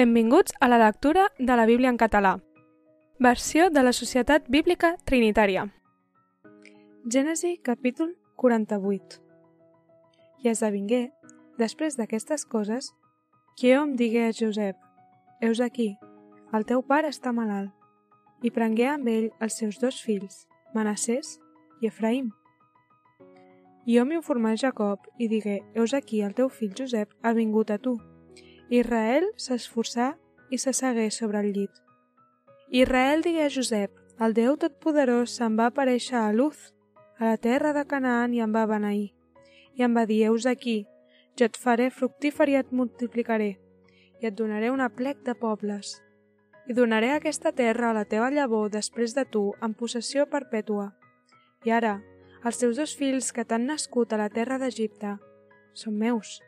Benvinguts a la lectura de la Bíblia en català. Versió de la Societat Bíblica Trinitària. Gènesi capítol 48 I esdevingué, després d'aquestes coses, que hom digué a Josep, Heus aquí, el teu pare està malalt, i prengué amb ell els seus dos fills, Manassés i Efraïm. I hom informà Jacob i digué, Heus aquí, el teu fill Josep ha vingut a tu, Israel s'esforçà i s'assegué sobre el llit. Israel digué a Josep, el Déu Totpoderós se'n va aparèixer a Luz, a la terra de Canaan i em va beneir. I em va dir, heus aquí, jo et faré fructífer i et multiplicaré, i et donaré una plec de pobles. I donaré aquesta terra a la teva llavor després de tu en possessió perpètua. I ara, els teus dos fills que t'han nascut a la terra d'Egipte són meus,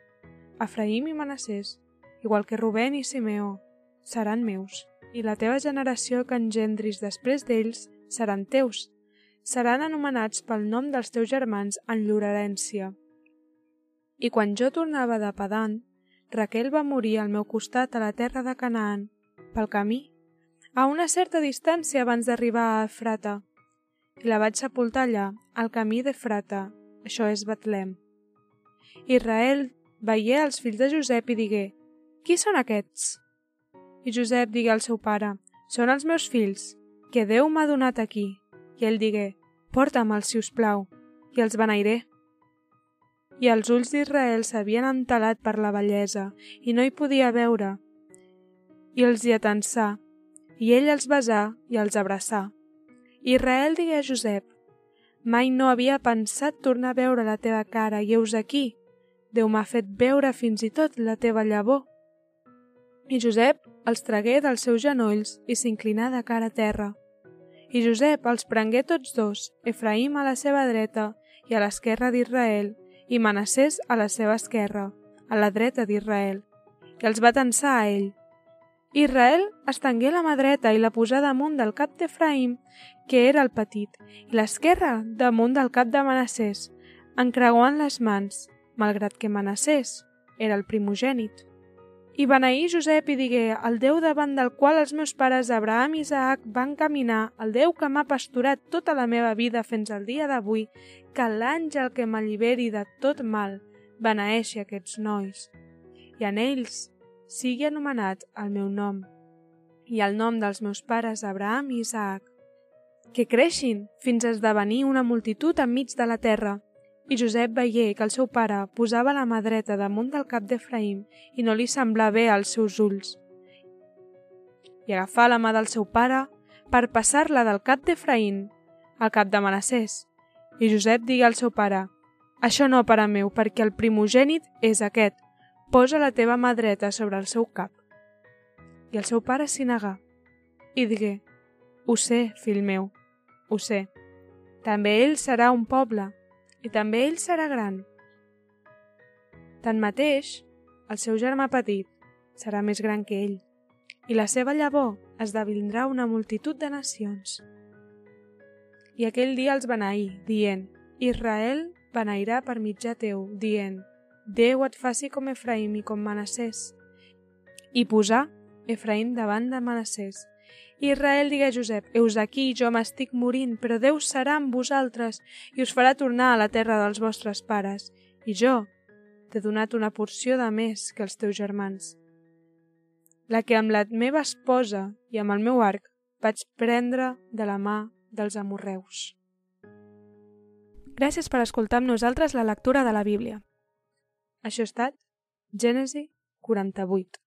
Efraïm i Manassés, igual que Rubén i Simeó, seran meus, i la teva generació que engendris després d'ells seran teus. Seran anomenats pel nom dels teus germans en llur herència. I quan jo tornava de Padan, Raquel va morir al meu costat a la terra de Canaan, pel camí, a una certa distància abans d'arribar a Efrata, i la vaig sepultar allà, al camí d'Efrata, això és Betlem. Israel veié els fills de Josep i digué, qui són aquests? I Josep digué al seu pare, són els meus fills, que Déu m'ha donat aquí. I ell digué, porta'm-els, si us plau, i els beneiré. I els ulls d'Israel s'havien entelat per la bellesa i no hi podia veure. I els hi atensà, i ell els besà i els abraçà. Israel digué a Josep, mai no havia pensat tornar a veure la teva cara i heus aquí. Déu m'ha fet veure fins i tot la teva llavor. I Josep els tragué dels seus genolls i s'inclinà de cara a terra. I Josep els prengué tots dos, Efraïm a la seva dreta i a l'esquerra d'Israel, i Manassés a la seva esquerra, a la dreta d'Israel, i els va tensar a ell. Israel estengué la mà dreta i la posà damunt del cap d'Efraïm, que era el petit, i l'esquerra damunt del cap de Manassés, encreuant les mans, malgrat que Manassés era el primogènit. I beneí Josep i digué, el Déu davant del qual els meus pares Abraham i Isaac van caminar, el Déu que m'ha pasturat tota la meva vida fins al dia d'avui, que l'àngel que m'alliberi de tot mal beneeixi aquests nois. I en ells sigui anomenat el meu nom i el nom dels meus pares Abraham i Isaac, que creixin fins a esdevenir una multitud enmig de la terra, i Josep veié que el seu pare posava la mà dreta damunt del cap d'Efraïm i no li semblava bé als seus ulls. I agafà la mà del seu pare per passar-la del cap d'Efraïm al cap de Manassés. I Josep digué al seu pare, això no, pare meu, perquè el primogènit és aquest. Posa la teva mà dreta sobre el seu cap. I el seu pare s'hi negà. I digué, ho sé, fill meu, ho sé. També ell serà un poble, i també ell serà gran. Tanmateix, el seu germà petit serà més gran que ell, i la seva llavor esdevindrà una multitud de nacions. I aquell dia els beneí, dient, Israel beneirà per mitjà teu, dient, Déu et faci com Efraïm i com Manassés. I posà Efraïm davant de Manassés, Israel digué a Josep, Eus aquí, jo m'estic morint, però Déu serà amb vosaltres i us farà tornar a la terra dels vostres pares. I jo t'he donat una porció de més que els teus germans. La que amb la meva esposa i amb el meu arc vaig prendre de la mà dels amorreus. Gràcies per escoltar amb nosaltres la lectura de la Bíblia. Això ha estat Gènesi 48.